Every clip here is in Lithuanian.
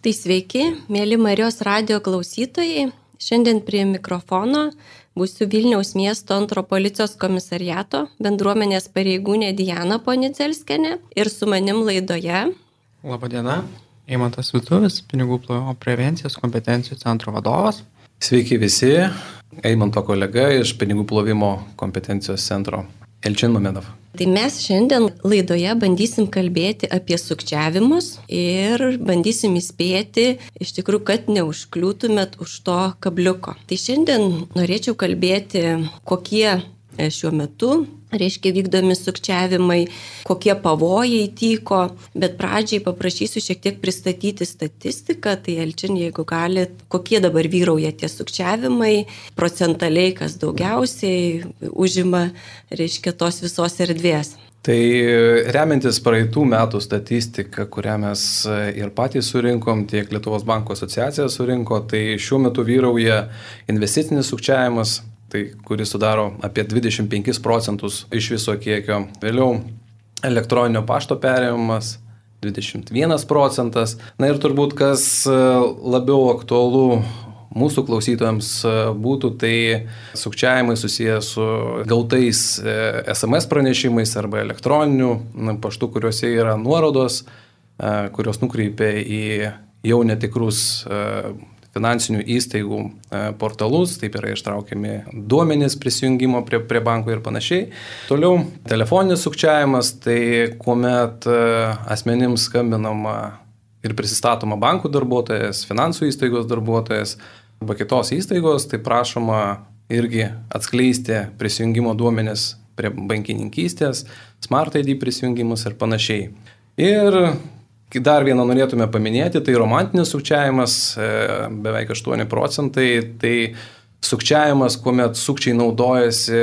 Tai sveiki, mėly Marijos radio klausytojai. Šiandien prie mikrofono būsiu Vilniaus miesto antro policijos komisariato bendruomenės pareigūnė Diana Ponicelskenė ir su manim laidoje. Labadiena, Eimantas Vituvis, pinigų plovimo prevencijos kompetencijų centro vadovas. Sveiki visi, Eimanto kolega iš pinigų plovimo kompetencijos centro Elčin Mamedov. Tai mes šiandien laidoje bandysim kalbėti apie sukčiavimus ir bandysim įspėti iš tikrųjų, kad neužkliūtumėt už to kabliuko. Tai šiandien norėčiau kalbėti, kokie šiuo metu reiškia vykdomi sukčiavimai, kokie pavojai tyko, bet pradžiai paprašysiu šiek tiek pristatyti statistiką, tai Elčin, jeigu galit, kokie dabar vyrauja tie sukčiavimai, procentaliai kas daugiausiai užima, reiškia, tos visos erdvės. Tai remiantis praeitų metų statistiką, kurią mes ir patys surinkom, tiek Lietuvos banko asociacija surinko, tai šiuo metu vyrauja investicinis sukčiavimas, tai kuris sudaro apie 25 procentus iš viso kiekio. Vėliau elektroninio pašto perėjimas 21 procentas. Na ir turbūt kas e, labiau aktualu mūsų klausytojams e, būtų, tai sukčiavimai susiję su gautais SMS e, pranešimais arba elektroniniu paštu, kuriuose yra nuorodos, kurios nukreipia į jau netikrus finansinių įstaigų e, portalus, taip yra ištraukiami duomenys prisijungimo prie, prie banko ir panašiai. Toliau telefoninis sukčiavimas, tai kuomet e, asmenims skambinama ir prisistatoma bankų darbuotojas, finansų įstaigos darbuotojas arba kitos įstaigos, tai prašoma irgi atskleisti prisijungimo duomenis prie bankininkystės, Smart ID prisijungimus ir panašiai. Ir Dar vieną norėtume paminėti, tai romantinis sukčiavimas, e, beveik 8 procentai, tai sukčiavimas, kuomet sukčiai naudojasi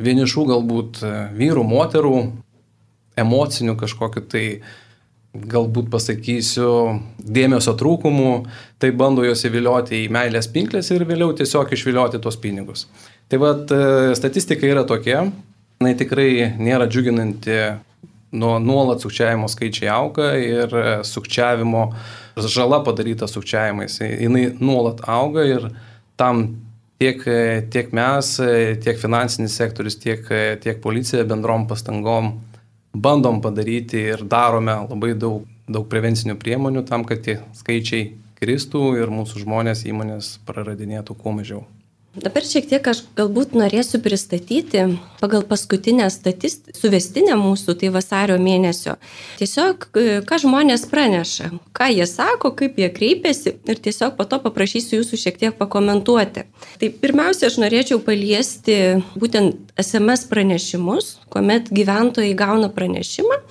vienišų galbūt e, vyrų, moterų, emocinių kažkokiu tai galbūt pasakysiu, dėmesio trūkumų, tai bando juos įvilioti į meilės pinklės ir vėliau tiesiog išvilioti tos pinigus. Tai vad, e, statistika yra tokia, jinai tikrai nėra džiuginanti nuo nuolat sukčiavimo skaičiai auga ir e, sukčiavimo žala padaryta sukčiavimais, jinai nuolat auga ir tam tiek, e, tiek mes, e, tiek finansinis sektorius, tiek, tiek policija bendrom pastangom bandom padaryti ir darome labai daug, daug prevencinių priemonių tam, kad tie skaičiai kristų ir mūsų žmonės įmonės praradinėtų kuo mažiau. Dabar šiek tiek aš galbūt norėsiu pristatyti pagal paskutinę statist, suvestinę mūsų, tai vasario mėnesio. Tiesiog, e, ką žmonės praneša, ką jie sako, kaip jie kreipiasi ir tiesiog po to paprašysiu jūsų šiek tiek pakomentuoti. Tai pirmiausia, aš norėčiau paliesti būtent SMS pranešimus, kuomet gyventojai gauna pranešimą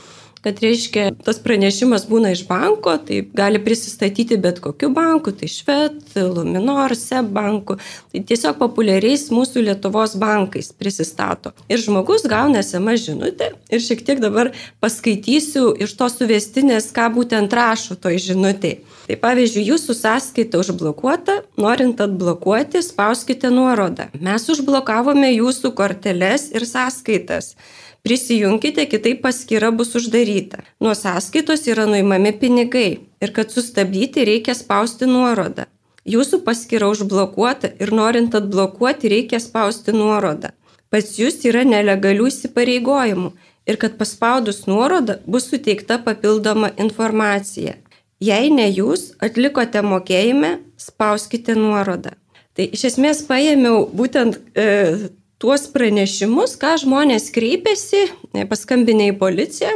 kad reiškia, tas pranešimas būna iš banko, tai gali prisistatyti bet kokiu banku, tai Švet, Luminor, SEB banku, tai tiesiog populiariais mūsų Lietuvos bankais prisistato. Ir žmogus gauna SMS žinutę ir šiek tiek dabar paskaitysiu iš tos suvestinės, ką būtent rašo toj žinutėje. Tai pavyzdžiui, jūsų sąskaita užblokuota, norint atblokuoti, spauskite nuorodą. Mes užblokavome jūsų korteles ir sąskaitas. Prisijunkite, kitaip paskyra bus uždaryta. Nuo sąskaitos yra nuimami pinigai ir kad sustabdyti reikia spausti nuorodą. Jūsų paskyra užblokuota ir norint atblokuoti reikia spausti nuorodą. Pas jūs yra nelegalių įsipareigojimų ir kad paspaudus nuorodą bus suteikta papildoma informacija. Jei ne jūs atlikote mokėjime, spauskite nuorodą. Tai iš esmės paėmiau būtent e, tuos pranešimus, ką žmonės kreipiasi, e, paskambinė į policiją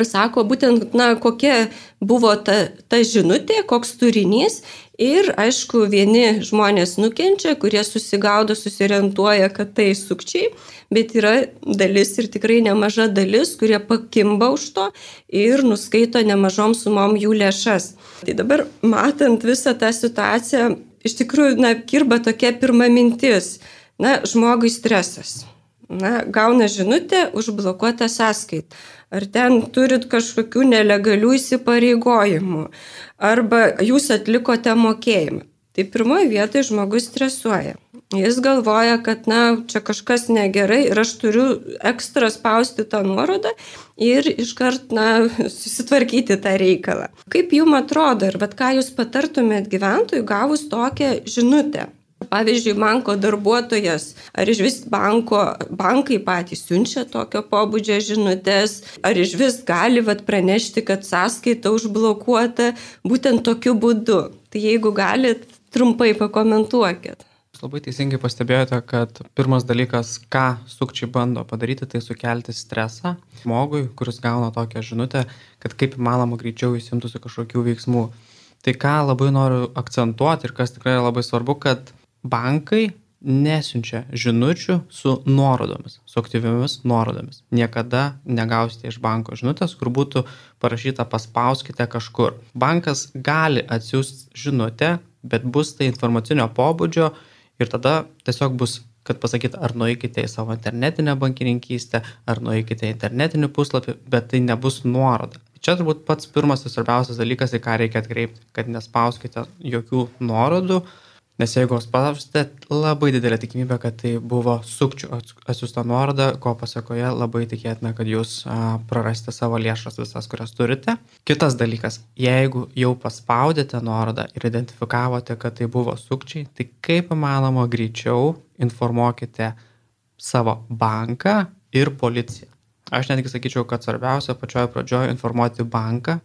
ir sako būtent, na, kokia buvo ta, ta žinutė, koks turinys. Ir aišku, vieni žmonės nukenčia, kurie susigaudo, susiorientuoja, kad tai sukčiai, bet yra dalis ir tikrai nemaža dalis, kurie pakimba už to ir nuskaito nemažom sumom jų lėšas. Tai dabar matant visą tą situaciją, iš tikrųjų, na, kirba tokia pirma mintis Na, žmogui stresas. Na, gauna žinutę užblokuotą sąskaitą. Ar ten turit kažkokių nelegalių įsipareigojimų, arba jūs atlikote mokėjimą. Tai pirmoji vietoje žmogus stresuoja. Jis galvoja, kad, na, čia kažkas negerai ir aš turiu ekstra spausti tą nuorodą ir iškart, na, susitvarkyti tą reikalą. Kaip jums atrodo ir vad ką jūs patartumėt gyventojui gavus tokią žinutę? Pavyzdžiui, banko darbuotojas, ar iš vis banko, bankai patys siunčia tokio pobūdžio žinutės, ar iš vis gali vat, pranešti, kad sąskaita užblokuota būtent tokiu būdu. Tai jeigu galit, trumpai pakomentuokit. Jūs labai teisingai pastebėjote, kad pirmas dalykas, ką sukčiai bando padaryti, tai sukelti stresą žmogui, kuris gauna tokią žinutę, kad kaip įmanoma greičiau įsimtųsi kažkokių veiksmų. Tai ką labai noriu akcentuoti ir kas tikrai labai svarbu, kad bankai nesiunčia žinučių su nuorodomis, su aktyviomis nuorodomis. Niekada negausite iš banko žinutės, kur būtų parašyta paspauskite kažkur. Bankas gali atsiųsti žinutę, bet bus tai informacinio pobūdžio Ir tada tiesiog bus, kad pasakyt, ar nueikite į savo internetinę bankininkystę, ar nueikite į internetinį puslapį, bet tai nebus nuoroda. Čia turbūt pats pirmas ir svarbiausias dalykas, į ką reikia atkreipti, kad nespauskite jokių nuorodų, Nes jeigu spausite, labai didelė tikimybė, kad tai buvo sukčių atsiusta nuoroda, ko pasakoje labai tikėtina, kad jūs prarasite savo lėšas visas, kurias turite. Kitas dalykas, jeigu jau paspaudėte nuorodą ir identifikavote, kad tai buvo sukčiai, tai kaip įmanoma greičiau informuokite savo banką ir policiją. Aš netgi sakyčiau, kad svarbiausia pačioje pradžioje informuoti banką,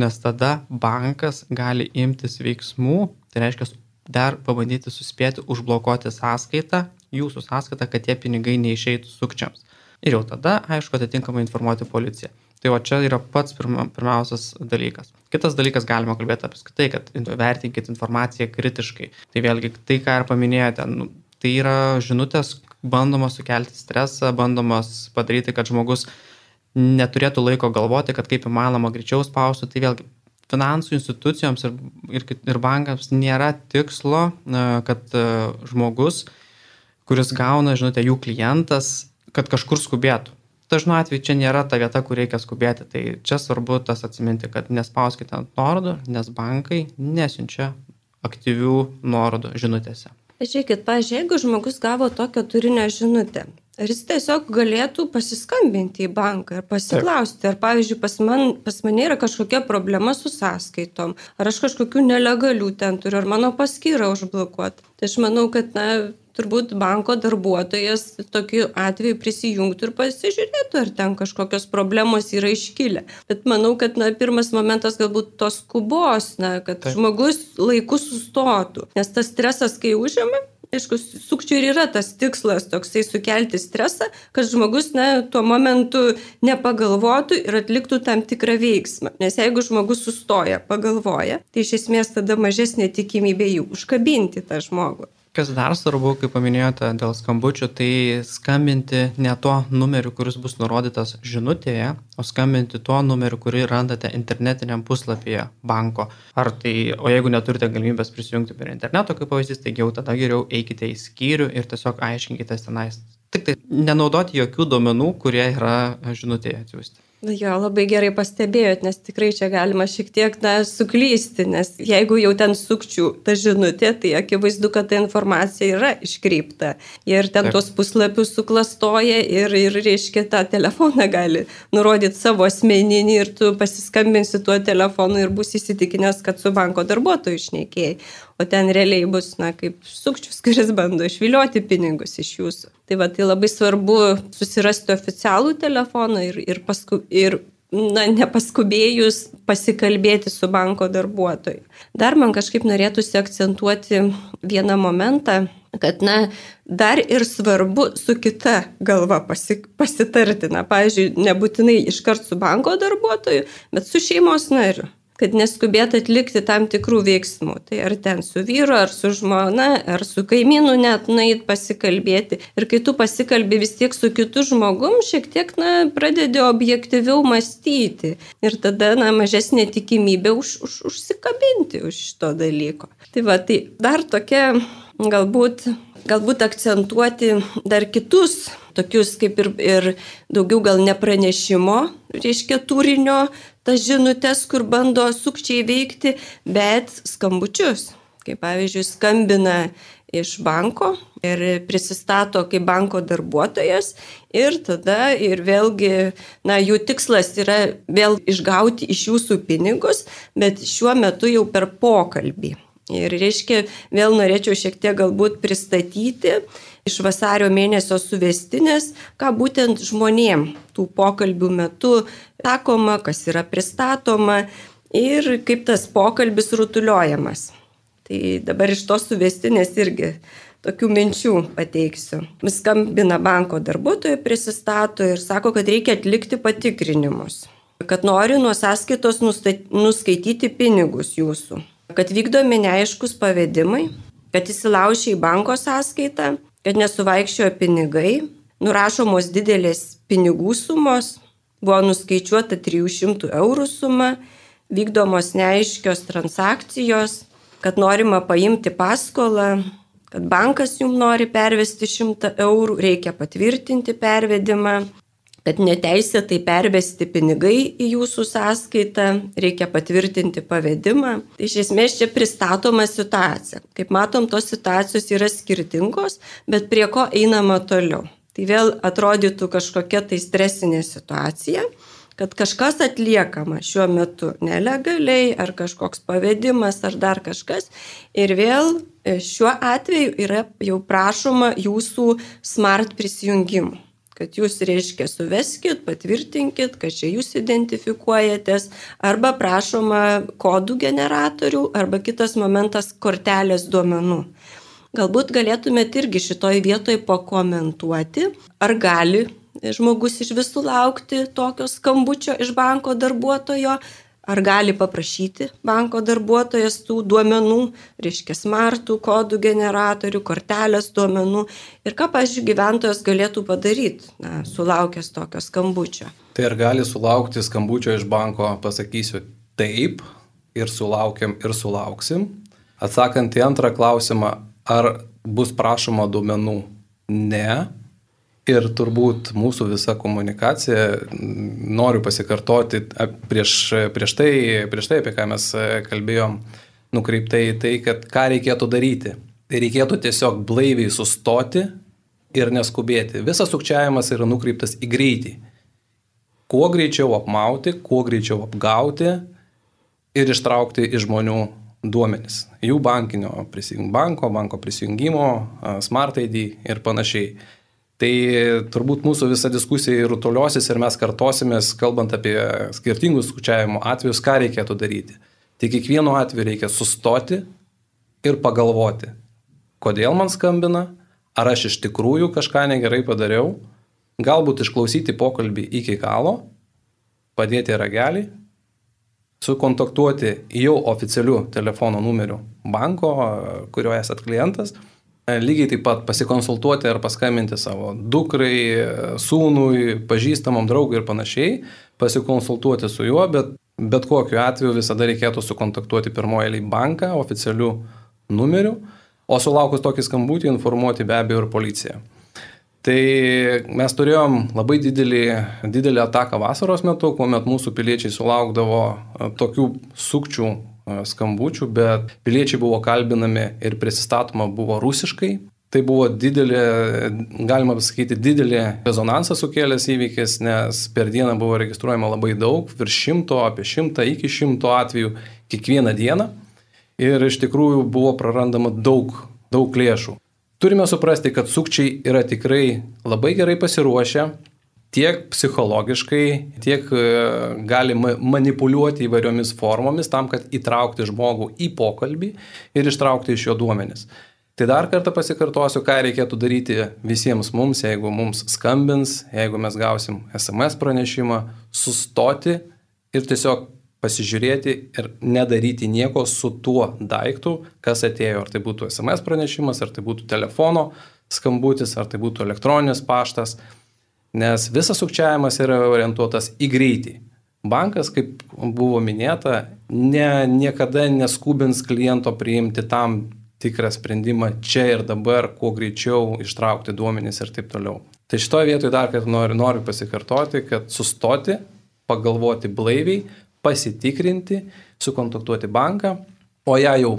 nes tada bankas gali imtis veiksmų, tai reiškia dar pabandyti suspėti užblokuoti sąskaitą, jūsų sąskaitą, kad tie pinigai neišeitų sukčiams. Ir jau tada, aišku, atitinkamai informuoti policiją. Tai o čia yra pats pirma, pirmiausias dalykas. Kitas dalykas galima kalbėti apie tai, kad vertinkit informaciją kritiškai. Tai vėlgi tai, ką ir paminėjote, nu, tai yra žinutės, bandomos sukelti stresą, bandomos padaryti, kad žmogus neturėtų laiko galvoti, kad kaip įmanoma greičiau spaustų. Tai vėlgi finansų institucijoms ir, ir, ir bankams nėra tikslo, kad e, žmogus, kuris gauna, žinote, jų klientas, kad kažkur skubėtų. Dažnu atveju čia nėra ta vieta, kur reikia skubėti. Tai čia svarbu tas atsiminti, kad nespauskite ant nuorodų, nes bankai nesiunčia aktyvių nuorodų žinutėse. Žiūrėkit, pažiūrėjau, jeigu žmogus gavo tokią turinę žinutę, Ar jis tiesiog galėtų pasiskambinti į banką ir pasiklausti, Taip. ar pavyzdžiui pas, man, pas mane yra kažkokia problema su sąskaitom, ar aš kažkokių nelegalių ten turiu, ar mano paskyra užblokuoti. Tai aš manau, kad na, turbūt banko darbuotojas tokiu atveju prisijungtų ir pasižiūrėtų, ar ten kažkokios problemos yra iškilę. Bet manau, kad na, pirmas momentas galbūt tos skubos, na, kad Taip. žmogus laiku sustotų, nes tas stresas, kai užėmė, aišku, sukčių ir yra tas tikslas toksai sukelti stresą, kad žmogus, na, tuo momentu nepagalvotų ir atliktų tam tikrą veiksmą. Nes jeigu žmogus sustoja, pagalvoja, tai iš esmės tada mažesnė tikimybė jų užkabinti tą žmogų. Kas dar svarbu, kaip paminėjote, dėl skambučių, tai skambinti ne tuo numeriu, kuris bus nurodytas žinutėje, o skambinti tuo numeriu, kurį randate internetiniam puslapyje banko. Ar tai, o jeigu neturite galimybės prisijungti prie interneto, kaip pavyzdys, tai jau tada geriau eikite į skyrių ir tiesiog aiškinkite tenais. Tik tai nenaudoti jokių duomenų, kurie yra žinutėje atsiųsti. Jo, labai gerai pastebėjot, nes tikrai čia galima šiek tiek na, suklysti, nes jeigu jau ten sukčių ta žinutė, tai akivaizdu, kad ta informacija yra iškreipta. Ir ten Taip. tuos puslapius suklastoja ir, ir reiškia, tą telefoną gali nurodyti savo asmeninį ir tu pasiskambinsi tuo telefonu ir bus įsitikinęs, kad su banko darbuotoju išnekėjai o ten realiai bus, na, kaip sukčius, kuris bando išvilioti pinigus iš jūsų. Tai va, tai labai svarbu susirasti oficialų telefoną ir, ir, pasku, ir na, nepaskubėjus pasikalbėti su banko darbuotoju. Dar man kažkaip norėtųsi akcentuoti vieną momentą, kad, na, dar ir svarbu su kita galva pasi, pasitarti. Na, pavyzdžiui, nebūtinai iškart su banko darbuotoju, bet su šeimos nariu kad neskubėtų atlikti tam tikrų veiksmų. Tai ar ten su vyru, ar su žmona, ar su kaimynu net nueit pasikalbėti. Ir kai tu pasikalbi vis tiek su kitu žmogum, šiek tiek, na, pradedi objektyviau mąstyti. Ir tada, na, mažesnė tikimybė už, už, užsikabinti už šito dalyko. Tai va, tai dar tokia galbūt, galbūt akcentuoti dar kitus tokius kaip ir, ir daugiau gal nepranešimo, reiškia turinio tas žinutės, kur bando sukčiai veikti, bet skambučius. Kaip pavyzdžiui, skambina iš banko ir prisistato kaip banko darbuotojas ir tada ir vėlgi, na, jų tikslas yra vėl išgauti iš jūsų pinigus, bet šiuo metu jau per pokalbį. Ir reiškia, vėl norėčiau šiek tiek galbūt pristatyti iš vasario mėnesio suvestinės, ką būtent žmonėm tų pokalbių metu sakoma, kas yra pristatoma ir kaip tas pokalbis rutuliojamas. Tai dabar iš tos suvestinės irgi tokių minčių pateiksiu. Skambina banko darbuotojai, prisistato ir sako, kad reikia atlikti patikrinimus, kad nori nuo sąskaitos nuskaityti pinigus jūsų, kad vykdomi neaiškus pavedimai, kad įsilaužia į banko sąskaitą, kad nesuvaikščiojo pinigai, nurašomos didelės pinigų sumos, buvo nuskaičiuota 300 eurų suma, vykdomos neaiškios transakcijos, kad norima paimti paskolą, kad bankas jums nori pervesti 100 eurų, reikia patvirtinti pervedimą, kad neteisėtai pervesti pinigai į jūsų sąskaitą, reikia patvirtinti pavedimą. Tai iš esmės čia pristatoma situacija. Kaip matom, tos situacijos yra skirtingos, bet prie ko einama toliau. Tai vėl atrodytų kažkokia tai stresinė situacija kad kažkas atliekama šiuo metu nelegaliai, ar kažkoks pavedimas, ar dar kažkas. Ir vėl e, šiuo atveju yra jau prašoma jūsų smart prisijungimų. Kad jūs, reiškia, suveskit, patvirtinkit, kad čia jūs identifikuojatės, arba prašoma kodų generatorių, arba kitas momentas kortelės duomenų. Galbūt galėtumėte irgi šitoj vietoj pakomentuoti, ar gali žmogus iš visų laukti tokio skambučio iš banko darbuotojo, ar gali paprašyti banko darbuotojas tų duomenų, reiškia smartų, kodų generatorių, kortelės duomenų ir ką, pažiūrėjau, gyventojas galėtų padaryti, na, sulaukęs tokio skambučio. Tai ar gali sulaukti skambučio iš banko, pasakysiu taip, ir sulaukiam, ir sulauksim. Atsakant į antrą klausimą, ar bus prašoma duomenų? Ne, Ir turbūt mūsų visa komunikacija, noriu pasikartoti prieš, prieš, tai, prieš tai, apie ką mes kalbėjom, nukreiptai į tai, kad ką reikėtų daryti. Tai reikėtų tiesiog blaiviai sustoti ir neskubėti. Visas sukčiavimas yra nukreiptas į greitį. Kuo greičiau apmauti, kuo greičiau apgauti ir ištraukti iš žmonių duomenis. Jų bankinio prisijungimo, banko, banko prisijungimo, smart ID ir panašiai. Tai turbūt mūsų visa diskusija rutuliosis ir mes kartosimės, kalbant apie skirtingus skučiavimo atvejus, ką reikėtų daryti. Tai kiekvienu atveju reikia sustoti ir pagalvoti, kodėl man skambina, ar aš iš tikrųjų kažką negerai padariau, galbūt išklausyti pokalbį iki galo, padėti ragelį, sukontaktuoti jau oficialiu telefono numeriu banko, kurio esat klientas Lygiai taip pat pasikonsultuoti ar paskambinti savo dukrai, sūnui, pažįstamam draugui ir panašiai, pasikonsultuoti su juo, bet bet kokiu atveju visada reikėtų sukontaktuoti pirmoje eilėje banką oficialiu numeriu, o sulaukus tokį skambutį informuoti be abejo ir policiją. Tai mes turėjom labai didelį, didelį ataką vasaros metu, kuomet mūsų piliečiai sulaukdavo tokių sukčių skambučių, bet piliečiai buvo kalbinami ir prisistatoma buvo rusiškai. Tai buvo didelė, galima pasakyti, didelė rezonansą sukėlęs įvykis, nes per dieną buvo registruojama labai daug, virš šimto, apie šimtą iki šimto atvejų kiekvieną dieną. Ir iš tikrųjų buvo prarandama daug, daug lėšų. Turime suprasti, kad sukčiai yra tikrai labai gerai pasiruošę, tiek psichologiškai, tiek e, gali manipuliuoti įvairiomis formomis tam, kad įtraukti žmogų į pokalbį ir ištraukti iš jo duomenis. Tai dar kartą pasikartosiu, ką reikėtų daryti visiems mums, jeigu mums skambins, jeigu mes gausim SMS pranešimą, sustoti ir tiesiog pasižiūrėti ir nedaryti nieko su tuo daiktu, kas atėjo. Ar tai būtų SMS pranešimas, ar tai būtų telefono skambutis, ar tai būtų elektroninis paštas. Nes visas sukčiavimas yra orientuotas į greitį. Bankas, kaip buvo minėta, ne, niekada neskubins kliento priimti tam tikrą sprendimą čia ir dabar, kuo greičiau ištraukti duomenys ir taip toliau. Tai šitoje vietoje dar kartą noriu, noriu pasikartoti, kad sustoti, pagalvoti blaiviai, pasitikrinti, sukontaktuoti banką, o ją jau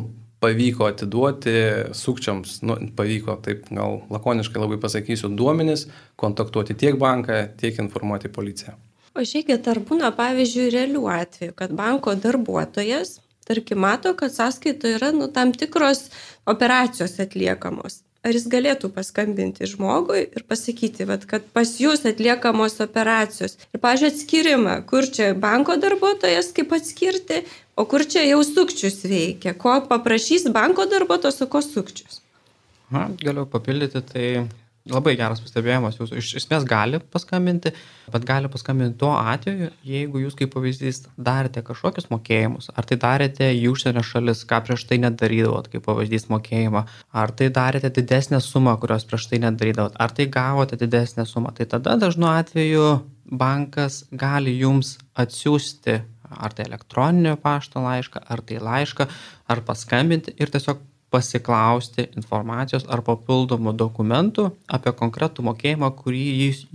pavyko atiduoti sukčiams, nu, pavyko, taip gal lakoniškai labai pasakysiu, duomenis, kontaktuoti tiek banką, tiek informuoti policiją. O žiūrėkit, ar būna pavyzdžiui realių atvejų, kad banko darbuotojas, tarkim, mato, kad sąskaitoje yra nu, tam tikros operacijos atliekamos ar jis galėtų paskambinti žmogui ir pasakyti, vat, kad pas jūs atliekamos operacijos. Ir, pažiūrėjau, atskirimą, kur čia banko darbuotojas kaip atskirti, o kur čia jau sukčius veikia, ko paprašys banko darbuotojas, o ko sukčius. Na, galiu papildyti, tai Labai geras pastebėjimas, jūs iš esmės gali paskambinti, bet gali paskambinti tuo atveju, jeigu jūs kaip pavyzdys darėte kažkokius mokėjimus, ar tai darėte į užsienio šalis, ką prieš tai nedarydavot kaip pavyzdys mokėjimą, ar tai darėte didesnę sumą, kurios prieš tai nedarydavot, ar tai gavote didesnę sumą, tai tada dažnu atveju bankas gali jums atsiųsti ar tai elektroninio pašto laišką, ar tai laišką, ar paskambinti ir tiesiog pasiklausti informacijos ar papildomų dokumentų apie konkretų mokėjimą, kurį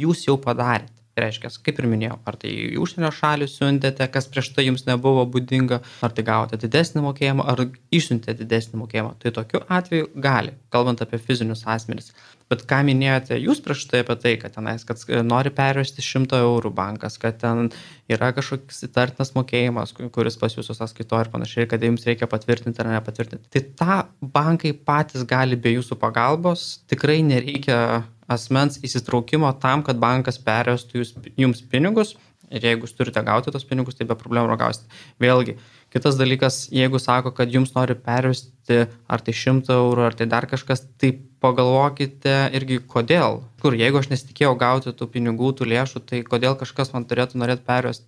jūs jau padarėte. Tai reiškia, kaip ir minėjau, ar tai į užsienio šalį siuntėte, kas prieš tai jums nebuvo būdinga, ar tai gavote didesnį mokėjimą, ar išsiuntėte didesnį mokėjimą. Tai tokiu atveju gali, kalbant apie fizinius asmenis. Bet ką minėjote jūs prieš tai apie tai, kad tenais, kad nori pervesti 100 eurų bankas, kad ten yra kažkoks įtartinas mokėjimas, kuris pas jūsų sąskaito ir panašiai, kad jums reikia patvirtinti ar nepatvirtinti. Tai tą bankai patys gali be jūsų pagalbos, tikrai nereikia asmens įsitraukimo tam, kad bankas pervestų jums pinigus ir jeigu jūs turite gauti tos pinigus, tai be problemų gausite. Vėlgi, Kitas dalykas, jeigu sako, kad jums nori pervesti ar tai 100 eurų, ar tai dar kažkas, tai pagalvokite irgi kodėl. Kur, jeigu aš nesitikėjau gauti tų pinigų, tų lėšų, tai kodėl kažkas man turėtų norėti pervesti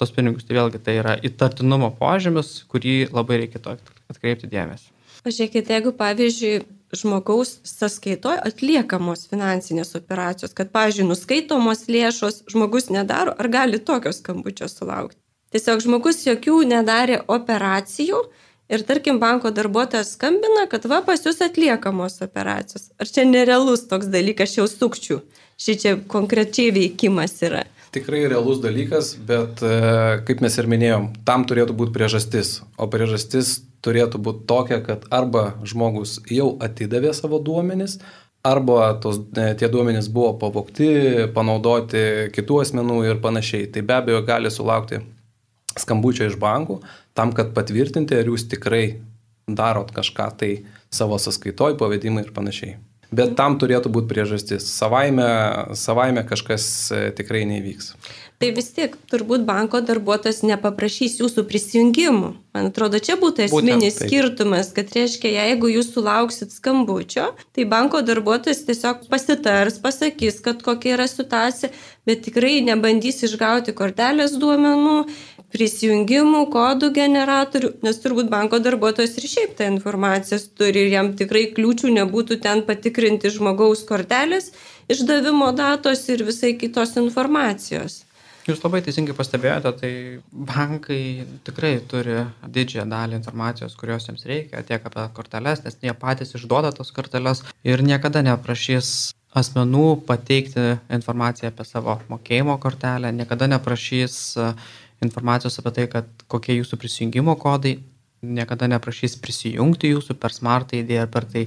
tos pinigus. Tai vėlgi tai yra įtartinumo požymis, kurį labai reikėtų atkreipti dėmesį. Pažiūrėkite, jeigu pavyzdžiui žmogaus sąskaitoje atliekamos finansinės operacijos, kad, pavyzdžiui, nuskaitomos lėšos žmogus nedaro, ar gali tokio skambučio sulaukti? Tiesiog žmogus jokių nedarė operacijų ir tarkim banko darbuotojas skambina, kad va pas jūs atliekamos operacijos. Ar čia nerealus toks dalykas jau sukčių? Ši čia konkrečiai veikimas yra. Tikrai realus dalykas, bet e, kaip mes ir minėjom, tam turėtų būti priežastis. O priežastis turėtų būti tokia, kad arba žmogus jau atidavė savo duomenis, arba tos, e, tie duomenys buvo pavokti, panaudoti kitų asmenų ir panašiai. Tai be abejo gali sulaukti skambučio iš bankų, tam, kad patvirtinti, ar jūs tikrai darot kažką tai savo sąskaitoj, pavedimai ir panašiai. Bet tam turėtų būti priežastis. Savaime, savaime kažkas e, tikrai nevyks. Tai vis tiek turbūt banko darbuotojas nepaprašys jūsų prisijungimų. Man atrodo, čia būtų esminis Būtent, skirtumas, kad reiškia, jeigu jūs sulauksit skambučio, tai banko darbuotojas tiesiog pasitars, pasakys, kad kokia yra situacija, bet tikrai nebandys išgauti kortelės duomenų prisijungimų, kodų generatorių, nes turbūt banko darbuotojas ir šiaip tą informaciją turi ir jam tikrai kliūčių nebūtų ten patikrinti žmogaus kortelės, išdavimo datos ir visai kitos informacijos. Jūs labai teisingai pastebėjote, tai bankai tikrai turi didžiąją dalį informacijos, kurios jiems reikia, tiek apie korteles, nes jie patys išduoda tos korteles ir niekada neprašys asmenų pateikti informaciją apie savo mokėjimo kortelę, niekada neprašys informacijos apie tai, kad kokie jūsų prisijungimo kodai, niekada neprašys prisijungti jūsų per Smart ID ar per tai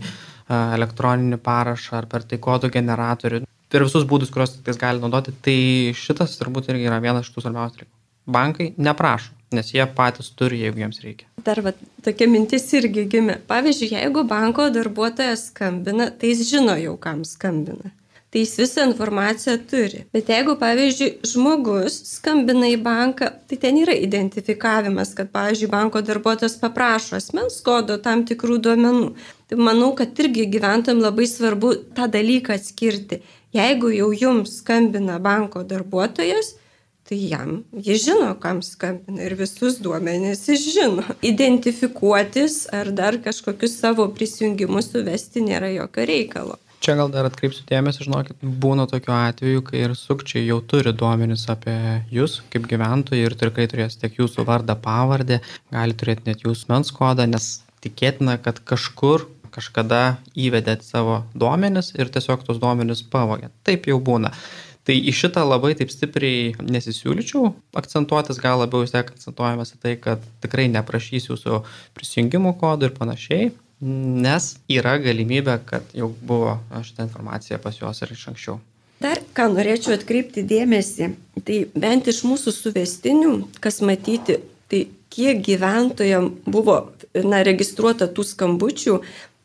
elektroninį parašą ar per tai kodų generatorių. Per visus būdus, kuriuos tik gali naudoti, tai šitas turbūt irgi yra vienas iš tų svarbiausių dalykų. Bankai neprašo, nes jie patys turi, jeigu jiems reikia. Dar va, tokia mintis irgi gimė. Pavyzdžiui, jeigu banko darbuotojas skambina, tai jis žino jau, kam skambina tai jis visą informaciją turi. Bet jeigu, pavyzdžiui, žmogus skambina į banką, tai ten yra identifikavimas, kad, pavyzdžiui, banko darbuotojas paprašo asmens kodo tam tikrų duomenų. Tai manau, kad irgi gyventojams labai svarbu tą dalyką atskirti. Jeigu jau jums skambina banko darbuotojas, tai jam jis žino, kam skambina ir visus duomenys jis žino. Identifikuotis ar dar kažkokius savo prisijungimus suvesti nėra jokio reikalo. Čia gal dar atkreipsiu dėmesį, žinokit, būna tokiu atveju, kai ir sukčiai jau turi duomenis apie jūs kaip gyventojai ir tikrai turės tiek jūsų vardą, pavardę, gali turėti net jūsų mens kodą, nes tikėtina, kad kažkur kažkada įvedėt savo duomenis ir tiesiog tos duomenis pavogėt. Taip jau būna. Tai į šitą labai taip stipriai nesisiūlyčiau akcentuotis, gal labiau vis tiek akcentuojamas į tai, kad tikrai neprašys jūsų prisijungimo kodų ir panašiai, nes yra galimybė, kad jau buvo šitą informaciją pas juos ir iš anksčiau. Dar ką norėčiau atkreipti dėmesį, tai bent iš mūsų suvestinių, kas matyti, tai kiek gyventojams buvo na, registruota tų skambučių,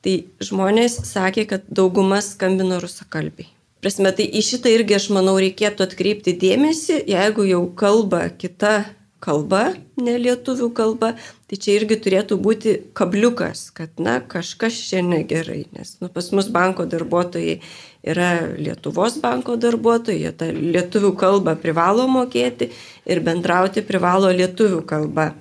tai žmonės sakė, kad dauguma skambino rusakalbiai. Prasme, tai į šitą irgi aš manau reikėtų atkreipti dėmesį, jeigu jau kalba kita kalba, ne lietuvių kalba, tai čia irgi turėtų būti kabliukas, kad, na, kažkas čia negerai, nes nu, pas mus banko darbuotojai yra Lietuvos banko darbuotojai, jie tą lietuvių kalbą privalo mokėti ir bendrauti privalo lietuvių kalbą.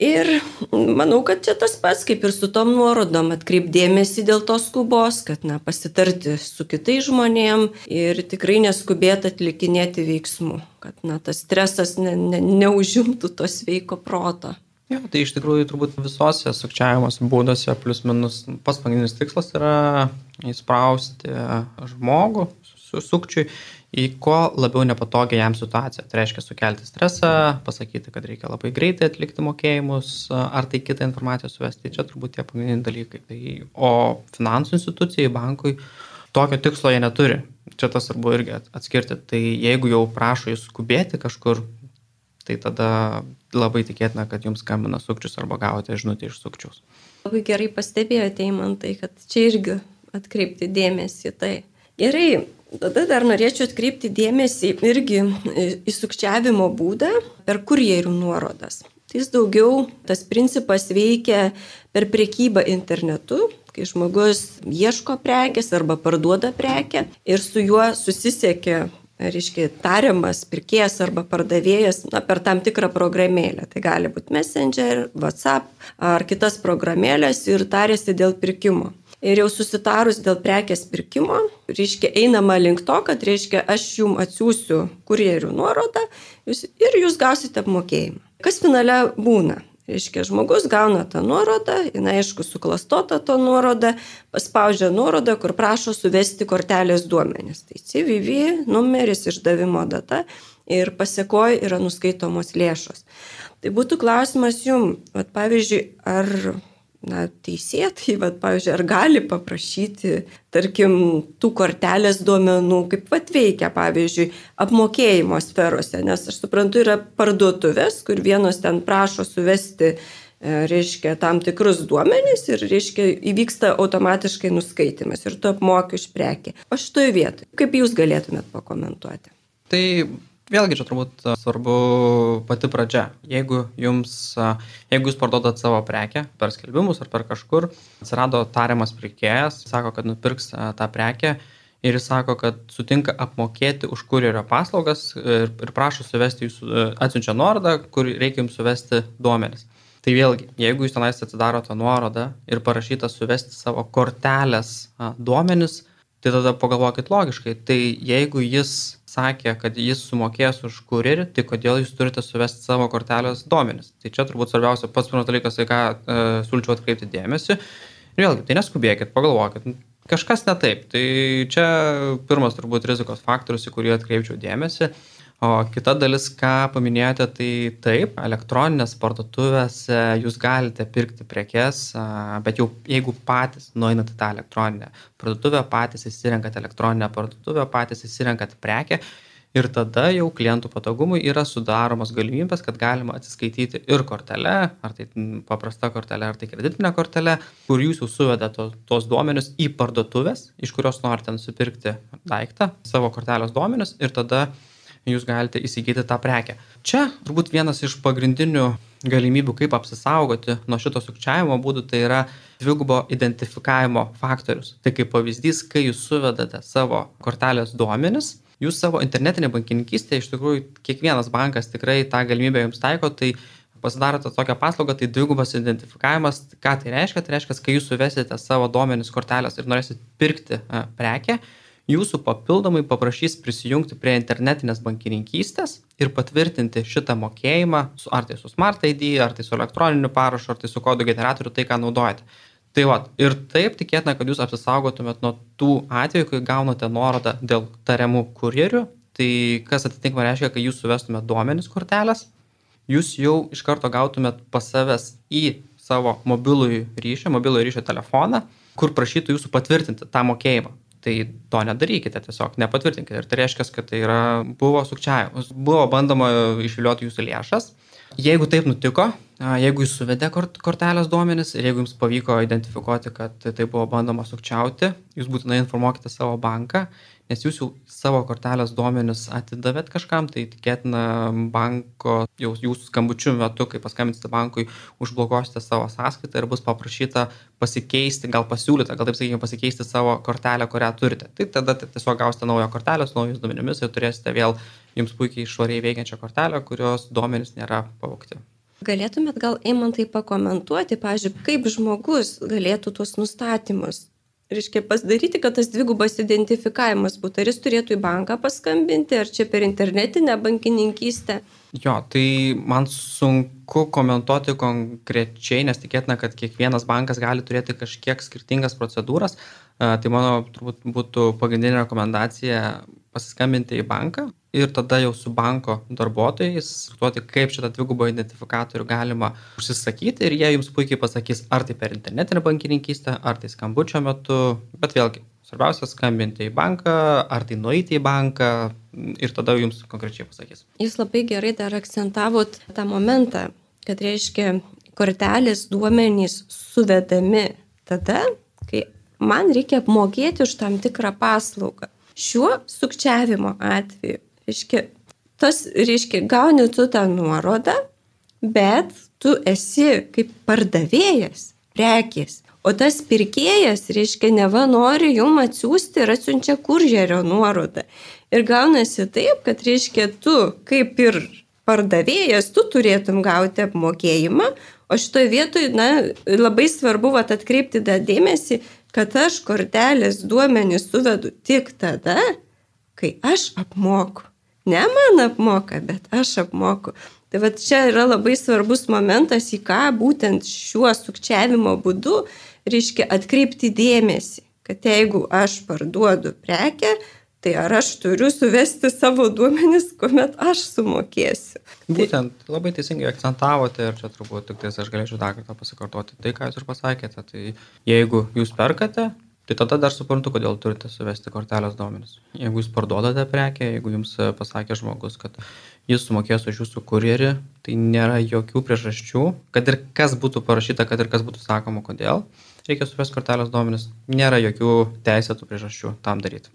Ir manau, kad čia tas pats, kaip ir su tom nuorodom, atkreipdėmėsi dėl tos skubos, kad, na, pasitarti su kitais žmonėm ir tikrai neskubėti atlikinėti veiksmų, kad, na, tas stresas ne, ne, neužimtų to sveiko proto. Jo, tai iš tikrųjų turbūt visose sukčiavimas būduose, plus minus, pats pagrindinis tikslas yra įsprausti žmogų, sukčiui į kuo labiau nepatogią jam situaciją. Tai reiškia sukelti stresą, pasakyti, kad reikia labai greitai atlikti mokėjimus, ar tai kitą informaciją suvesti. Čia turbūt tie pagrindiniai dalykai. Tai, o finansų institucijai, bankui tokio tikslo jie neturi. Čia tas svarbu irgi atskirti. Tai jeigu jau prašo jūs skubėti kažkur, tai tada labai tikėtina, kad jums skambina sukčius arba gavote žinutę iš sukčius. Labai gerai pastebėjote, Eimantai, kad čia irgi atkreipti dėmesį tai. Gerai, Tada dar norėčiau atkreipti dėmesį irgi į sukčiavimo būdą per kurjerių nuorodas. Tai jis daugiau, tas principas veikia per priekybą internetu, kai žmogus ieško prekės arba parduoda prekę ir su juo susisiekia, reiškia, tariamas pirkėjas arba pardavėjas na, per tam tikrą programėlę. Tai gali būti Messenger, WhatsApp ar kitas programėlės ir tarėsi dėl pirkimo ir jau susitarus dėl prekės pirkimo, reiškia, einama link to, kad, reiškia, aš jums atsiųsiu kurjerių nuorodą jūs, ir jūs gausite apmokėjimą. Kas finale būna? Reiškia, žmogus gauna tą nuorodą, jinai aišku suklastota to nuorodą, paspaudžia nuorodą, kur prašo suvesti kortelės duomenis. Tai CVV, numeris, išdavimo data ir pasiekoja yra nuskaitomos lėšos. Tai būtų klausimas jums, pavyzdžiui, ar na, teisėtai, bet, pavyzdžiui, ar gali paprašyti, tarkim, tų kortelės duomenų, kaip pat veikia, pavyzdžiui, apmokėjimo sferose, nes aš suprantu, yra parduotuvės, kur vienos ten prašo suvesti, e, reiškia, tam tikrus duomenys ir, reiškia, įvyksta automatiškai nuskaitimas ir tu apmoki už prekį. O šitoje vietoje, kaip jūs galėtumėt pakomentuoti? Tai Vėlgi čia turbūt svarbu pati pradžia. Jeigu, jums, jeigu jūs parduodat savo prekę per skelbimus ar per kažkur, atsirado tariamas pirkėjas, sako, kad nupirks tą prekę ir jis sako, kad sutinka apmokėti už kurjerio paslaugas ir, ir prašo suvesti jūsų, atsiunčia nuorodą, kur reikia jums suvesti duomenis. Tai vėlgi, jeigu jūs tenais atsidarote nuorodą ir parašyta suvesti savo kortelės duomenis, tai tada pagalvokit logiškai. Tai jeigu jis sakė, kad jis sumokės už kurjerį, tai kodėl jūs turite suvesti savo kortelės duomenis? Tai čia turbūt svarbiausia pats pirmas dalykas, į ką e, siūlyčiau atkreipti dėmesį. Ir vėlgi, tai neskubėkit, pagalvokit, kažkas ne taip. Tai čia pirmas turbūt rizikos faktorius, į kurį atkreipčiau dėmesį. O kita dalis, ką paminėjote, tai taip, elektroninės parduotuvėse jūs galite pirkti prekes, bet jau jeigu patys nueinate tą elektroninę parduotuvę, patys įsirenkate elektroninę parduotuvę, patys įsirenkate prekę ir tada jau klientų patogumui yra sudaromos galimybės, kad galima atsiskaityti ir kortelę, ar tai paprasta kortelė, ar tai kreditinė kortelė, kur jūs jau suvedate to, tos duomenis į parduotuvės, iš kurios norite nusipirkti daiktą, savo kortelės duomenis ir tada jūs galite įsigyti tą prekę. Čia turbūt vienas iš pagrindinių galimybių, kaip apsisaugoti nuo šito sukčiavimo būdų, tai yra dvigubo identifikavimo faktorius. Tai kaip pavyzdys, kai jūs suvedate savo kortelės duomenis, jūs savo internetinė bankininkystė, iš tikrųjų kiekvienas bankas tikrai tą galimybę jums taiko, tai pasidarote tokią paslaugą, tai dvigubas identifikavimas, ką tai reiškia? Tai reiškia, kai jūs suvesite savo duomenis kortelės ir norėsite pirkti prekę, jūsų papildomai paprašys prisijungti prie internetinės bankininkystės ir patvirtinti šitą mokėjimą, ar tai su Smart ID, ar tai su elektroniniu parašu, ar tai su kodų generatoriu, tai ką naudojate. Tai va, ir taip tikėtina, kad jūs apsisaugotumėt nuo tų atvejų, kai gaunate nuorodą dėl tariamų kurjerių Tai kas atitinkamai reiškia, kai jūs suvestumėt duomenis kortelės, jūs jau iš karto gautumėt pas savęs į savo mobilųjį ryšį, mobilųjį ryšio telefoną, kur prašytų jūsų patvirtinti tą mokėjimą. Tai to nedarykite, tiesiog nepatvirtinkite. Ir tai reiškia, kad tai yra, buvo sukčiavimas, buvo bandoma išvilioti jūsų lėšas. Jeigu taip nutiko, jeigu jūs suvedė kortelės duomenis ir jeigu jums pavyko identifikuoti, kad tai buvo bandoma sukčiauti, jūs būtinai informuokite savo banką nes jūs jau savo kortelės duomenis atidavėt kažkam, tai tikėtina banko, jau jūsų skambučių metu, kai paskambinsite bankui, užblokuosite savo sąskaitą ir bus paprašyta pasikeisti, gal pasiūlyta, gal taip sakykime, pasikeisti savo kortelę, kurią turite. Tai tada tiesiog gausite naują kortelę su naujais duomenimis ir turėsite vėl jums puikiai švariai veikiančią kortelę, kurios duomenys nėra pavokti. Galėtumėt gal eimantai pakomentuoti, pažiūrėjau, kaip žmogus galėtų tuos nustatymus reiškia pasidaryti, kad tas dvigubas identifikavimas būtų. Ar jis turėtų į banką paskambinti, ar čia per internetinę bankininkystę? Jo, tai man sunku komentuoti konkrečiai, nes tikėtina, kad kiekvienas bankas gali turėti kažkiek skirtingas procedūras. Tai mano turbūt būtų pagrindinė rekomendacija pasiskambinti į banką ir tada jau su banko darbuotojais diskutuoti, kaip šitą dvigubą identifikatorių galima užsisakyti ir jie jums puikiai pasakys, ar tai per internetinę bankininkystę, ar tai skambučio metu, bet vėlgi, svarbiausia skambinti į banką, ar tai nueiti į banką ir tada jums konkrečiai pasakys. Jūs labai gerai dar akcentavot tą momentą, kad reiškia kortelės duomenys suvedami tada, kai man reikia apmokėti už tam tikrą paslaugą. Šiuo sukčiavimo atveju, reiškia, tas, reiškia, gauni tu tą nuorodą, bet tu esi kaip pardavėjas prekės. O tas pirkėjas, reiškia, neva nori jum atsiųsti ir atsiunčia kurjerio nuorodą. Ir gaunasi taip, kad, reiškia, tu kaip ir pardavėjas, tu turėtum gauti apmokėjimą, o šitoje vietoje, na, labai svarbu vat, atkreipti dėmesį, kad aš kortelės duomenys suvedu tik tada, kai aš apmoku. Ne man apmoka, bet aš apmoku. Tai va čia yra labai svarbus momentas, į ką būtent šiuo sukčiavimo būdu reiškia atkreipti dėmesį, kad jeigu aš parduodu prekę, Tai ar aš turiu suvesti savo duomenis, kuomet aš sumokėsiu? Būtent tai... labai teisingai akcentavote ir čia turbūt tik tais aš galėčiau dar kartą pasikartoti tai, ką jūs ir pasakėte. Tai jeigu jūs perkate, tai tada dar suprantu, kodėl turite suvesti kortelės duomenis. Jeigu jūs parduodate prekę, jeigu jums pasakė žmogus, kad jis sumokės už jūsų kurjerį, tai nėra jokių priežasčių, kad ir kas būtų parašyta, kad ir kas būtų sakoma, kodėl reikia suvesti kortelės duomenis, nėra jokių teisėtų priežasčių tam daryti.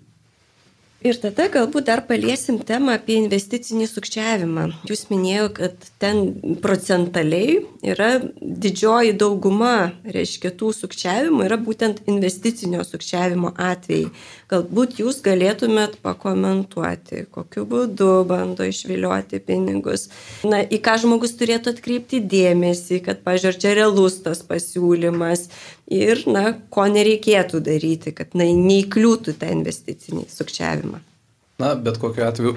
Ir tada galbūt dar paliesim temą apie investicinį sukčiavimą. Jūs minėjau, kad ten procentaliai yra didžioji dauguma, reiškia, tų sukčiavimų yra būtent investicinio sukčiavimo atvejai. Galbūt jūs galėtumėt pakomentuoti, kokiu būdu bando išvilioti pinigus, na, į ką žmogus turėtų atkreipti dėmesį, kad, pažiūrėjau, čia realus tas pasiūlymas, ir, na, ko nereikėtų daryti, kad na, neįkliūtų tą investicinį sukčiavimą. Na, bet kokiu atveju,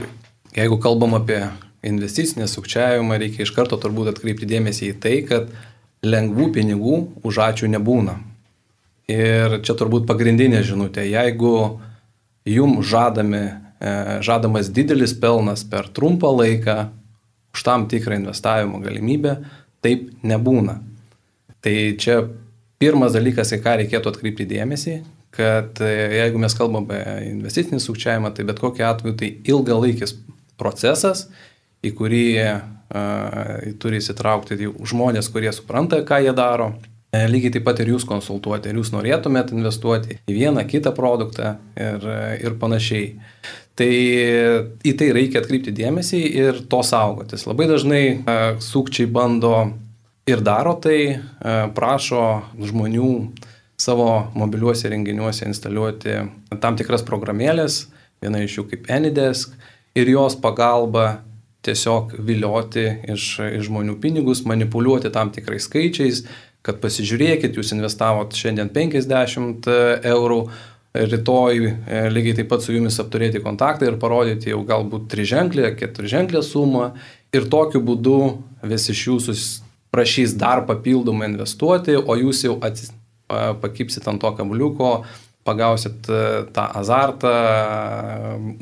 jeigu kalbam apie investicinį sukčiavimą, reikia iš karto turbūt atkreipti dėmesį į tai, kad lengvų pinigų už ačiū nebūna. Ir čia turbūt pagrindinė žinutė, jeigu jum žadami, e, žadamas didelis pelnas per trumpą laiką už tam tikrą investavimo galimybę, taip nebūna. Tai čia Pirmas dalykas, į ką reikėtų atkreipti dėmesį, kad e, jeigu mes kalbame apie investicinį sukčiavimą, tai bet kokiu atveju tai ilgalaikis procesas, į kurį uh, turi įsitraukti žmonės, kurie supranta, ką jie daro. E, lygiai taip pat ir jūs konsultuoti, ar jūs norėtumėt investuoti į vieną kitą produktą ir, ir panašiai. Tai į tai reikia atkreipti dėmesį ir to saugotis. Labai dažnai uh, sukčiai bando ir daro tai, e, prašo žmonių savo mobiliuose renginiuose instaliuoti tam tikras programėlės, viena iš jų kaip Anydesk, ir jos pagalba tiesiog vilioti iš, iš žmonių pinigus, manipuliuoti tam tikrais skaičiais, kad pasižiūrėkit, jūs investavot šiandien 50 eurų, rytoj e, lygiai taip pat su jumis apturėti kontaktą ir parodyti jau galbūt triženklę, keturženklę sumą. Ir tokiu būdu vis iš jūsų prašys dar papildomai investuoti, o jūs jau atsis, pakipsit ant to kabliuko, pagausit e, tą azartą,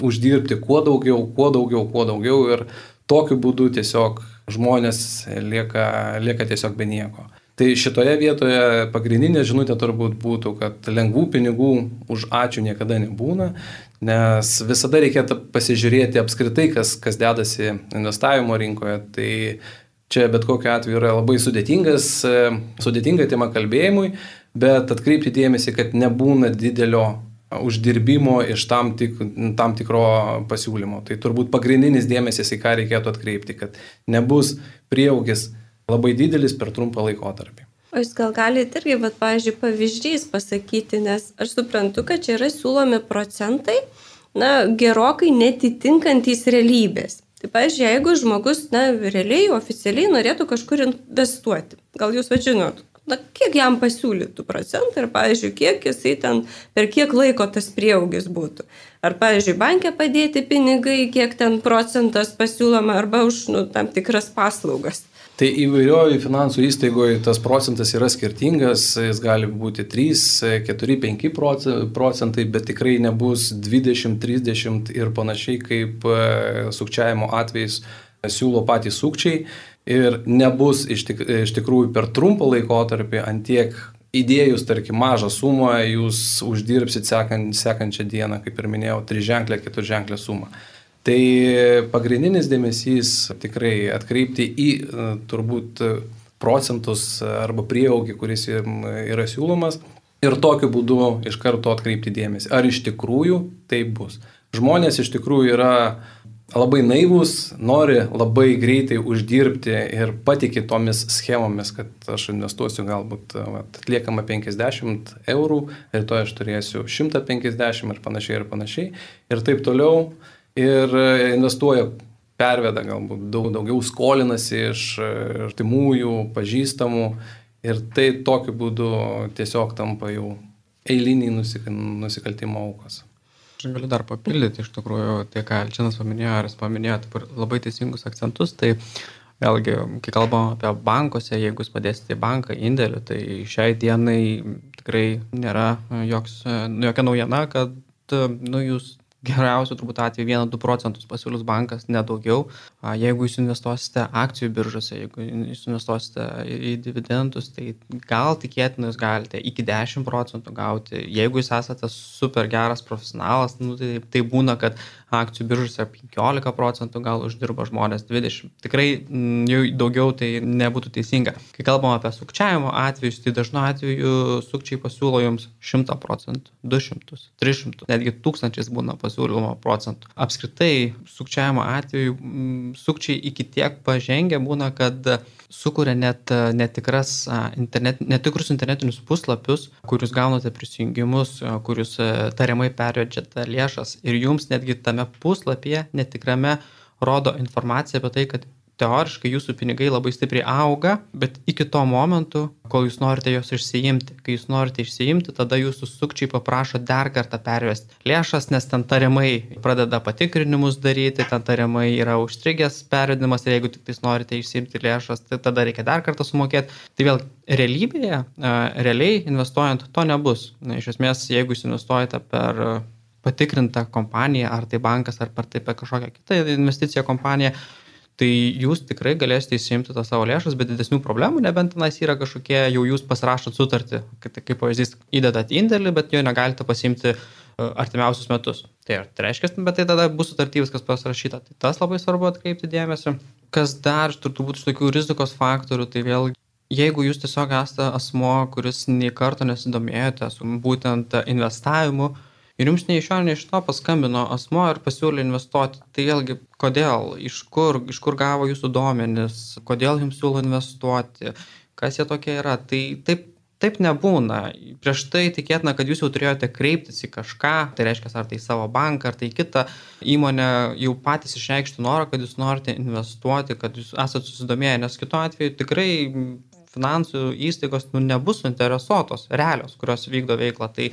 uždirbti kuo daugiau, kuo daugiau, kuo daugiau ir tokiu būdu tiesiog žmonės lieka, lieka tiesiog be nieko. Tai šitoje vietoje pagrindinė žinutė turbūt būtų, kad lengvų pinigų už ačiū niekada nebūna, nes visada reikėtų pasižiūrėti apskritai, kas, kas dedasi investavimo rinkoje. Tai čia bet kokiu atveju yra labai sudėtingas, sudėtinga tema kalbėjimui, bet atkreipti dėmesį, kad nebūna didelio uždirbimo iš tam, tik, tam tikro pasiūlymo. Tai turbūt pagrindinis dėmesys, į ką reikėtų atkreipti, kad nebus prieaugis labai didelis per trumpą laikotarpį. O jūs gal galite irgi, bet, pavyzdžiui, pavyzdžiais pasakyti, nes aš suprantu, kad čia yra siūlomi procentai, na, gerokai netitinkantys realybės. Tai, pavyzdžiui, jeigu žmogus, na, realiai, oficialiai norėtų kažkur investuoti, gal jūs važinot, na, kiek jam pasiūlytų procentų ir, pavyzdžiui, kiek jisai ten, per kiek laiko tas prieaugis būtų. Ar, pavyzdžiui, bankė padėti pinigai, kiek ten procentas pasiūloma arba už nu, tam tikras paslaugas. Tai įvairioji finansų įstaigoje tas procentas yra skirtingas, jis gali būti 3, 4, 5 procentai, bet tikrai nebus 20, 30 ir panašiai kaip e, sukčiavimo atvejais siūlo patys sukčiai ir nebus iš, tik, iš tikrųjų per trumpą laikotarpį antiek įdėjus, tarkim, mažą sumą, jūs uždirbsit sekant, sekančią dieną, kaip ir minėjau, triženklę, keturženklę sumą. Tai pagrindinis dėmesys tikrai atkreipti į e, turbūt procentus arba prieaugį, kuris yra siūlomas ir tokiu būdu iš karto atkreipti dėmesį, ar iš tikrųjų tai bus. Žmonės iš tikrųjų yra labai naivus, nori labai greitai uždirbti ir patikė tomis schemomis, kad aš investuosiu galbūt vat, atliekama 50 eurų, rytoj aš turėsiu 150 ir panašiai ir panašiai. Ir taip toliau ir e, investuoja, perveda galbūt daug daugiau, skolinasi iš e, artimųjų, pažįstamų ir tai tokiu būdu tiesiog tampa jau eiliniai nusikaltimo aukos. Aš galiu dar papildyti iš tikrųjų tai, ką Alčinas paminėjo, ar jis paminėjo labai teisingus akcentus, tai vėlgi, kai kalbam apie bankuose, jeigu jūs padėsite į banką indėlių, tai šiai dienai tikrai nėra joks, jokia naujiena, kad nu, jūs geriausiu turbūt atveju 1-2 procentus pasiūlys bankas, nedaugiau. Jeigu jūs investuosite akcijų biržose, jeigu jūs investuosite į dividendus, tai gal tikėtina jūs galite iki 10 procentų gauti. Jeigu jūs esate super geras profesionalas, nu, tai, tai būna, kad akcijų biržose 15 procentų gal uždirba žmonės 20. Tikrai mm, jau daugiau tai nebūtų teisinga. Kai kalbam apie sukčiavimo atvejus, tai dažnu atveju sukčiai pasiūlo jums 100 procentų, 200, 300, netgi tūkstančiais būna pasiūlymo procentų. Apskritai, sukčiavimo atveju mm, sukčiai iki tiek pažengę būna, kad sukuria net netikras, internet, netikrus internetinius puslapius, kur jūs gaunate prisijungimus, kur jūs tariamai pervedžiate lėšas ir jums netgi tame puslapyje netikrame rodo informaciją apie tai, kad teoriškai jūsų pinigai labai stipriai auga, bet iki to momentu, kol jūs norite juos išsiimti. Kai jūs norite išsiimti, tada jūsų sukčiai paprašo dar kartą pervesti lėšas, nes ten tariamai pradeda patikrinimus daryti, ten tariamai yra užstrigęs pervedimas ir jeigu tik tais norite išsiimti lėšas, tai tada reikia dar kartą sumokėti. Tai vėl realybėje, realiai investuojant to nebus. Iš esmės, jeigu jūs investuojate per patikrintą kompaniją, ar tai bankas, ar per tai per kažkokią kitą investiciją kompaniją, tai jūs tikrai galėsite įsiimti tą savo lėšas, bet didesnių problemų, nebent tenais yra kažkokie, jau jūs pasirašot sutartį, kad kaip pavyzdys įdedat indėlį, bet jo negalite pasimti e, artimiausius metus. Tai, tai reiškia, bet tai tada bus sutarty viskas pasirašyta. Tai tas labai svarbu atkreipti dėmesį. Kas dar turbūt iš tokių rizikos faktorių, tai vėl Jeigu jūs tiesiog esate asmo, kuris nei karto nesidomėjote būtent investavimu, ir jums nei iš šio, nei iš to paskambino asmo ir pasiūlė investuoti. Tai vėlgi, kodėl, iš kur, iš kur gavo jūsų duomenis, kodėl jums siūlo investuoti, kas jie tokie yra. Tai taip Taip nebūna. Prieš tai tikėtina, kad jūs jau turėjote kreiptis į kažką, tai reiškia, ar tai savo banką, ar tai kitą įmonę, jau patys išreikšti norą, kad jūs norite investuoti, kad jūs esate susidomėję, nes kitu atveju tikrai finansų įstaigos nu, nebus suinteresuotos, realios, kurios vykdo veiklą. Tai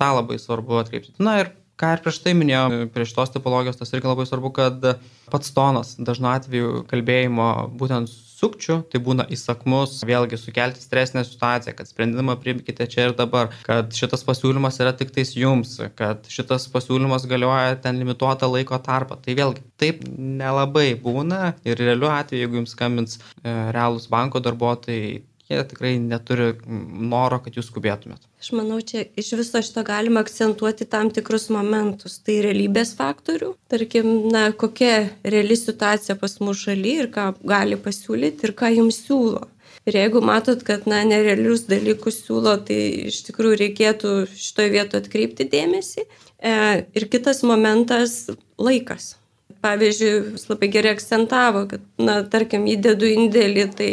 tą labai svarbu atkreipti. Na ir ką ir prieš tai minėjau, prie šitos tipologijos tas irgi labai svarbu, kad pats tonas dažnu atveju kalbėjimo būtent sukčių, tai būna įsakmus, vėlgi sukelti stresinę situaciją, kad sprendimą priimkite čia ir dabar, kad šitas pasiūlymas yra tik tais jums, kad šitas pasiūlymas galioja ten limituotą laiko tarpą. Tai vėlgi taip nelabai būna ir realiu atveju, jeigu jums skambins e, realūs banko darbuotojai, jie tikrai neturi noro, kad jūs skubėtumėt. Aš manau, čia iš viso šito galima akcentuoti tam tikrus momentus. Tai realybės faktorių, tarkim, na, kokia reali situacija pas mūsų šaly ir ką gali pasiūlyti ir ką jums siūlo. Ir jeigu matot, kad, na, nerealius dalykus siūlo, tai iš tikrųjų reikėtų šitoje vietoje atkreipti dėmesį. E, ir kitas momentas - laikas pavyzdžiui, jis labai gerai akcentavo, kad, na, tarkim, įdedu indėlį, tai,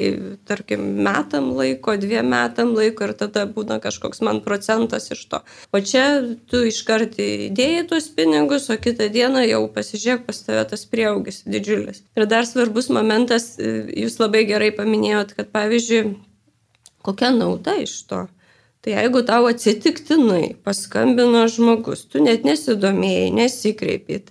tarkim, metam laiko, dviem metam laiko ir tada būna kažkoks man procentas iš to. O čia tu iškart įdėjai tuos pinigus, o kitą dieną jau pasižiūrėk, pas tave tas prieaugis didžiulis. Ir dar svarbus momentas, jūs labai gerai paminėjot, kad, pavyzdžiui, kokia nauda iš to? Tai jeigu tau atsitiktinai paskambino žmogus, tu net nesidomėjai, nesikreipi,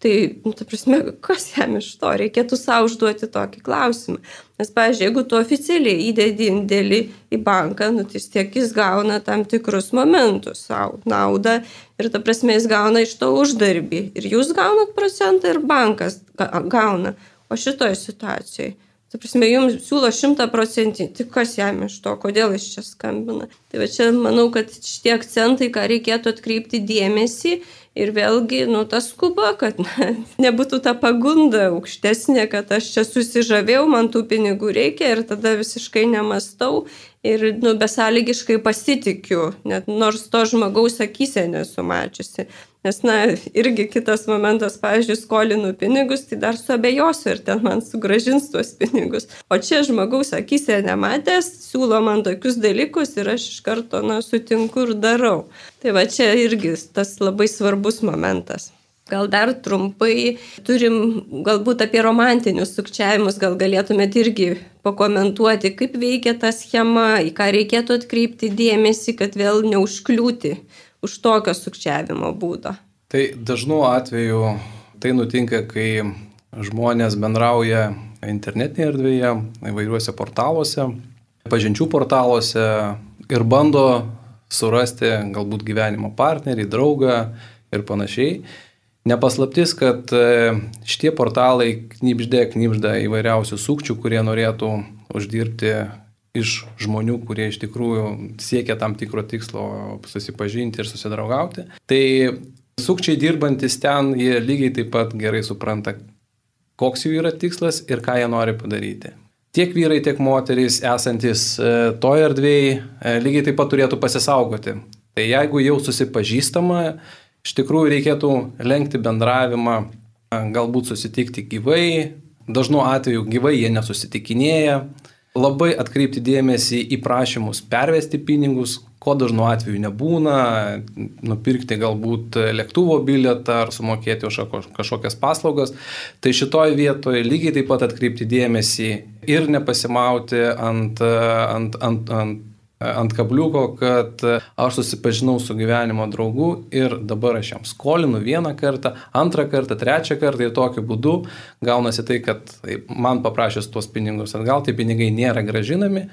tai nu, ta prasme, kas jam iš to? Reikėtų savo užduoti tokį klausimą. Nes, pavyzdžiui, jeigu tu oficialiai įdedi indėlį į banką, nu, tai tiek jis gauna tam tikrus momentus savo naudą ir, ta prasme, jis gauna iš to uždarbį. Ir jūs gaunat procentą ir bankas gauna. O šitoje situacijoje Ta prasme, jums siūlo šimtą procentinį, tai kas jam iš to, kodėl jis čia skambina. Tai va čia manau, kad šitie akcentai, ką reikėtų atkreipti dėmesį ir vėlgi, nu, tas skuba, kad na, nebūtų ta pagunda aukštesnė, kad aš čia susižavėjau, man tų pinigų reikia ir tada visiškai nemastau ir, nu, besąlygiškai pasitikiu, net nors to žmogaus akise nesu mačiusi. Nes, na, irgi kitas momentas, pavyzdžiui, skolinu pinigus, tai dar suabejosiu ir ten man sugražins tuos pinigus. O čia žmogaus akise nematęs, siūlo man tokius dalykus ir aš iš karto, na, sutinku ir darau. Tai va čia irgi tas labai svarbus momentas. Gal dar trumpai turim galbūt apie romantinius sukčiavimus, gal galėtumėt irgi pakomentuoti, kaip veikia ta schema, į ką reikėtų atkreipti dėmesį, kad vėl neužkliūti už tokio sukčiavimo būdo? Tai dažnu atveju tai nutinka, kai žmonės bendrauja internetinėje erdvėje, įvairiuose portaluose, pažinčių portaluose ir bando surasti galbūt gyvenimo partnerį, draugą ir panašiai. Nepaslaptis, kad e, šitie portalai knybždė, knybžda įvairiausių sukčių, kurie norėtų uždirbti iš žmonių, kurie iš tikrųjų siekia tam tikro tikslo susipažinti ir susidraugauti. Tai sukčiai dirbantis ten, jie lygiai taip pat gerai supranta, koks jų yra tikslas ir ką jie nori padaryti. Tiek vyrai, tiek moterys esantis e, toje erdvėje lygiai taip pat turėtų pasisaugoti. Tai jeigu jau susipažįstama, iš tikrųjų reikėtų lenkti bendravimą, galbūt susitikti gyvai, dažnu atveju gyvai jie nesusitikinėja, Labai atkreipti dėmesį į prašymus pervesti pinigus, ko dažnu atveju nebūna, nupirkti galbūt lėktuvo bilietą ar sumokėti už kažkokias paslaugas. Tai šitoje vietoje lygiai taip pat atkreipti dėmesį ir nepasimauti ant, ant, ant, ant ant kabliuko, kad aš susipažinau su gyvenimo draugu ir dabar aš jam skolinu vieną kartą, antrą kartą, trečią kartą ir tokiu būdu gaunasi tai, kad man paprašęs tuos pinigus atgal, tai pinigai nėra gražinami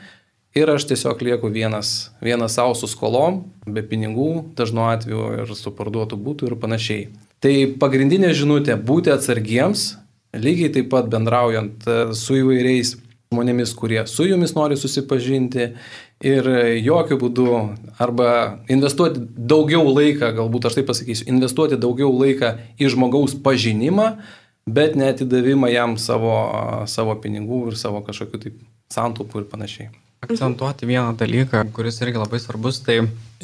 ir aš tiesiog lieku vienas, vienas savo su skolom, be pinigų, dažnu atveju ir su parduotų būtų ir panašiai. Tai pagrindinė žinutė - būti atsargiems, lygiai taip pat bendraujant su įvairiais žmonėmis, kurie su jumis nori susipažinti ir jokių būdų arba investuoti daugiau laiką, galbūt aš taip pasakysiu, investuoti daugiau laiką į žmogaus pažinimą, bet netidavimą jam savo, savo pinigų ir savo kažkokių taip santaupų ir panašiai. Akcentuoti vieną dalyką, kuris irgi labai svarbus, tai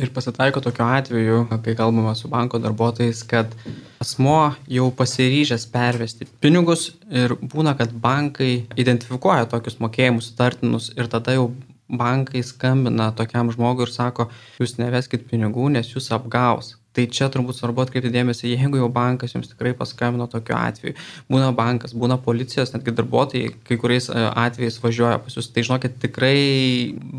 ir pasitaiko tokiu atveju, kai kalbame su banko darbuotojais, kad asmo jau pasiryžęs pervesti pinigus ir būna, kad bankai identifikuoja tokius mokėjimus sutartinus ir tada jau bankai skambina tokiam žmogui ir sako, jūs neveskit pinigų, nes jūs apgaus. Tai čia turbūt svarbu atkreipti dėmesį, jeigu jau bankas jums tikrai paskambino tokiu atveju, būna bankas, būna policijos, netgi darbuotojai, kai kuriais e, atvejais važiuoja pas jūs, tai žinokit, tikrai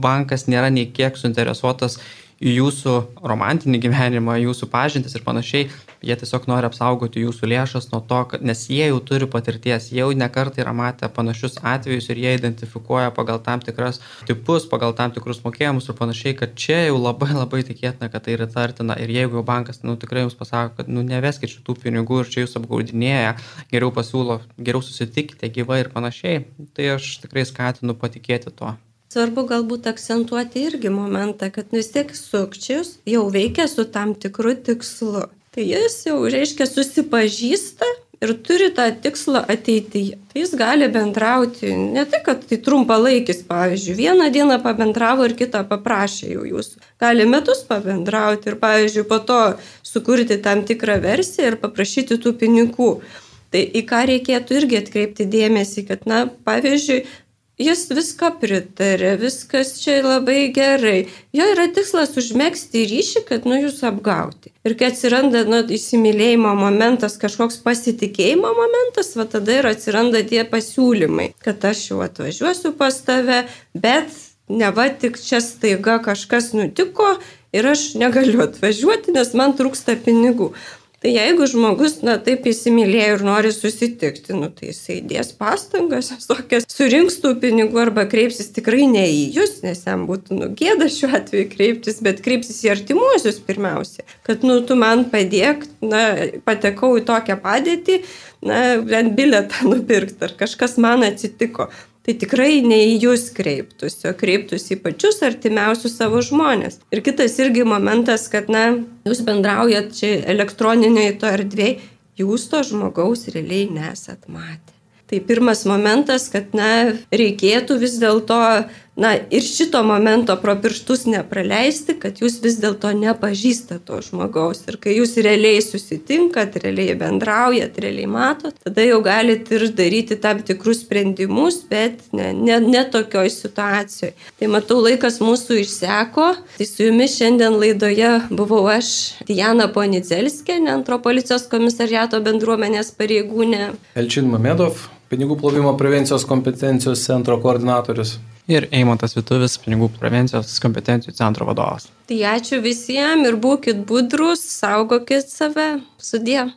bankas nėra nei kiek suinteresuotas į jūsų romantinį gyvenimą, jūsų pažintis ir panašiai, jie tiesiog nori apsaugoti jūsų lėšas nuo to, kad, nes jie jau turi patirties, jau nekartai yra matę panašius atvejus ir jie identifikuoja pagal tam tikras tipus, pagal tam tikrus mokėjimus ir panašiai, kad čia jau labai labai tikėtina, kad tai yra tartina ir jeigu jau bankas, nu tikrai jums pasako, kad, nu neveskit šitų pinigų ir čia jūs apgaudinėja, geriau pasiūlo, geriau susitikite gyvai ir panašiai, tai aš tikrai skatinu patikėti tuo. Svarbu galbūt akcentuoti irgi momentą, kad vis tiek sukčius jau veikia su tam tikru tikslu. Tai jis jau, reiškia, susipažįsta ir turi tą tikslą ateityje. Tai jis gali bendrauti, ne tai, kad tai trumpalaikis, pavyzdžiui, vieną dieną pabendravo ir kitą paprašė jau jūsų. Gali metus pabendrauti ir, pavyzdžiui, po to sukurti tam tikrą versiją ir paprašyti tų pinigų. Tai į ką reikėtų irgi atkreipti dėmesį, kad, na, pavyzdžiui, Jis viską pritarė, viskas čia labai gerai. Jo yra tikslas užmėgsti ryšį, kad nu jūs apgauti. Ir kai atsiranda nu, įsimylėjimo momentas, kažkoks pasitikėjimo momentas, va tada ir atsiranda tie pasiūlymai, kad aš jau atvažiuosiu pas tave, bet ne va tik čia staiga kažkas nutiko ir aš negaliu atvažiuoti, nes man trūksta pinigų. Tai jeigu žmogus, na, taip įsimylėjo ir nori susitikti, nu, tai jisai dės pastangas, tokias surinks tų pinigų arba kreipsis tikrai ne į jūs, nes jam būtų nugėda šiuo atveju kreiptis, bet kreipsis į artimuosius pirmiausia, kad, nu, tu man padėk, na, patekau į tokią padėtį, na, bent biletą nupirkti ar kažkas man atsitiko tai tikrai ne į jūs kreiptųsi, o kreiptųsi į pačius artimiausius savo žmonės. Ir kitas irgi momentas, kad, na, jūs bendraujat čia elektroninėje to erdvėje, jūs to žmogaus realiai nesat matę. Tai pirmas momentas, kad, na, reikėtų vis dėlto na ir šito momento pro pirštus nepraleisti, kad jūs vis dėlto nepažįstate to žmogaus. Ir kai jūs realiai susitinkat, realiai bendraujat, realiai matot, tada jau galite ir daryti tam tikrus sprendimus, bet ne, ne, ne tokioj situacijoje. Tai matau, laikas mūsų išseko. Tai su jumis šiandien laidoje buvau aš, Diana Ponidzelskė, antro policijos komisariato bendruomenės pareigūnė. Elčin Mamedov, pinigų plovimo prevencijos kompetencijos centro koordinatorius ir Eimontas Vituvis, pinigų prevencijos kompetencijų centro vadovas. Tai ačiū visiems ir būkite budrus, saugokit save. Sudė.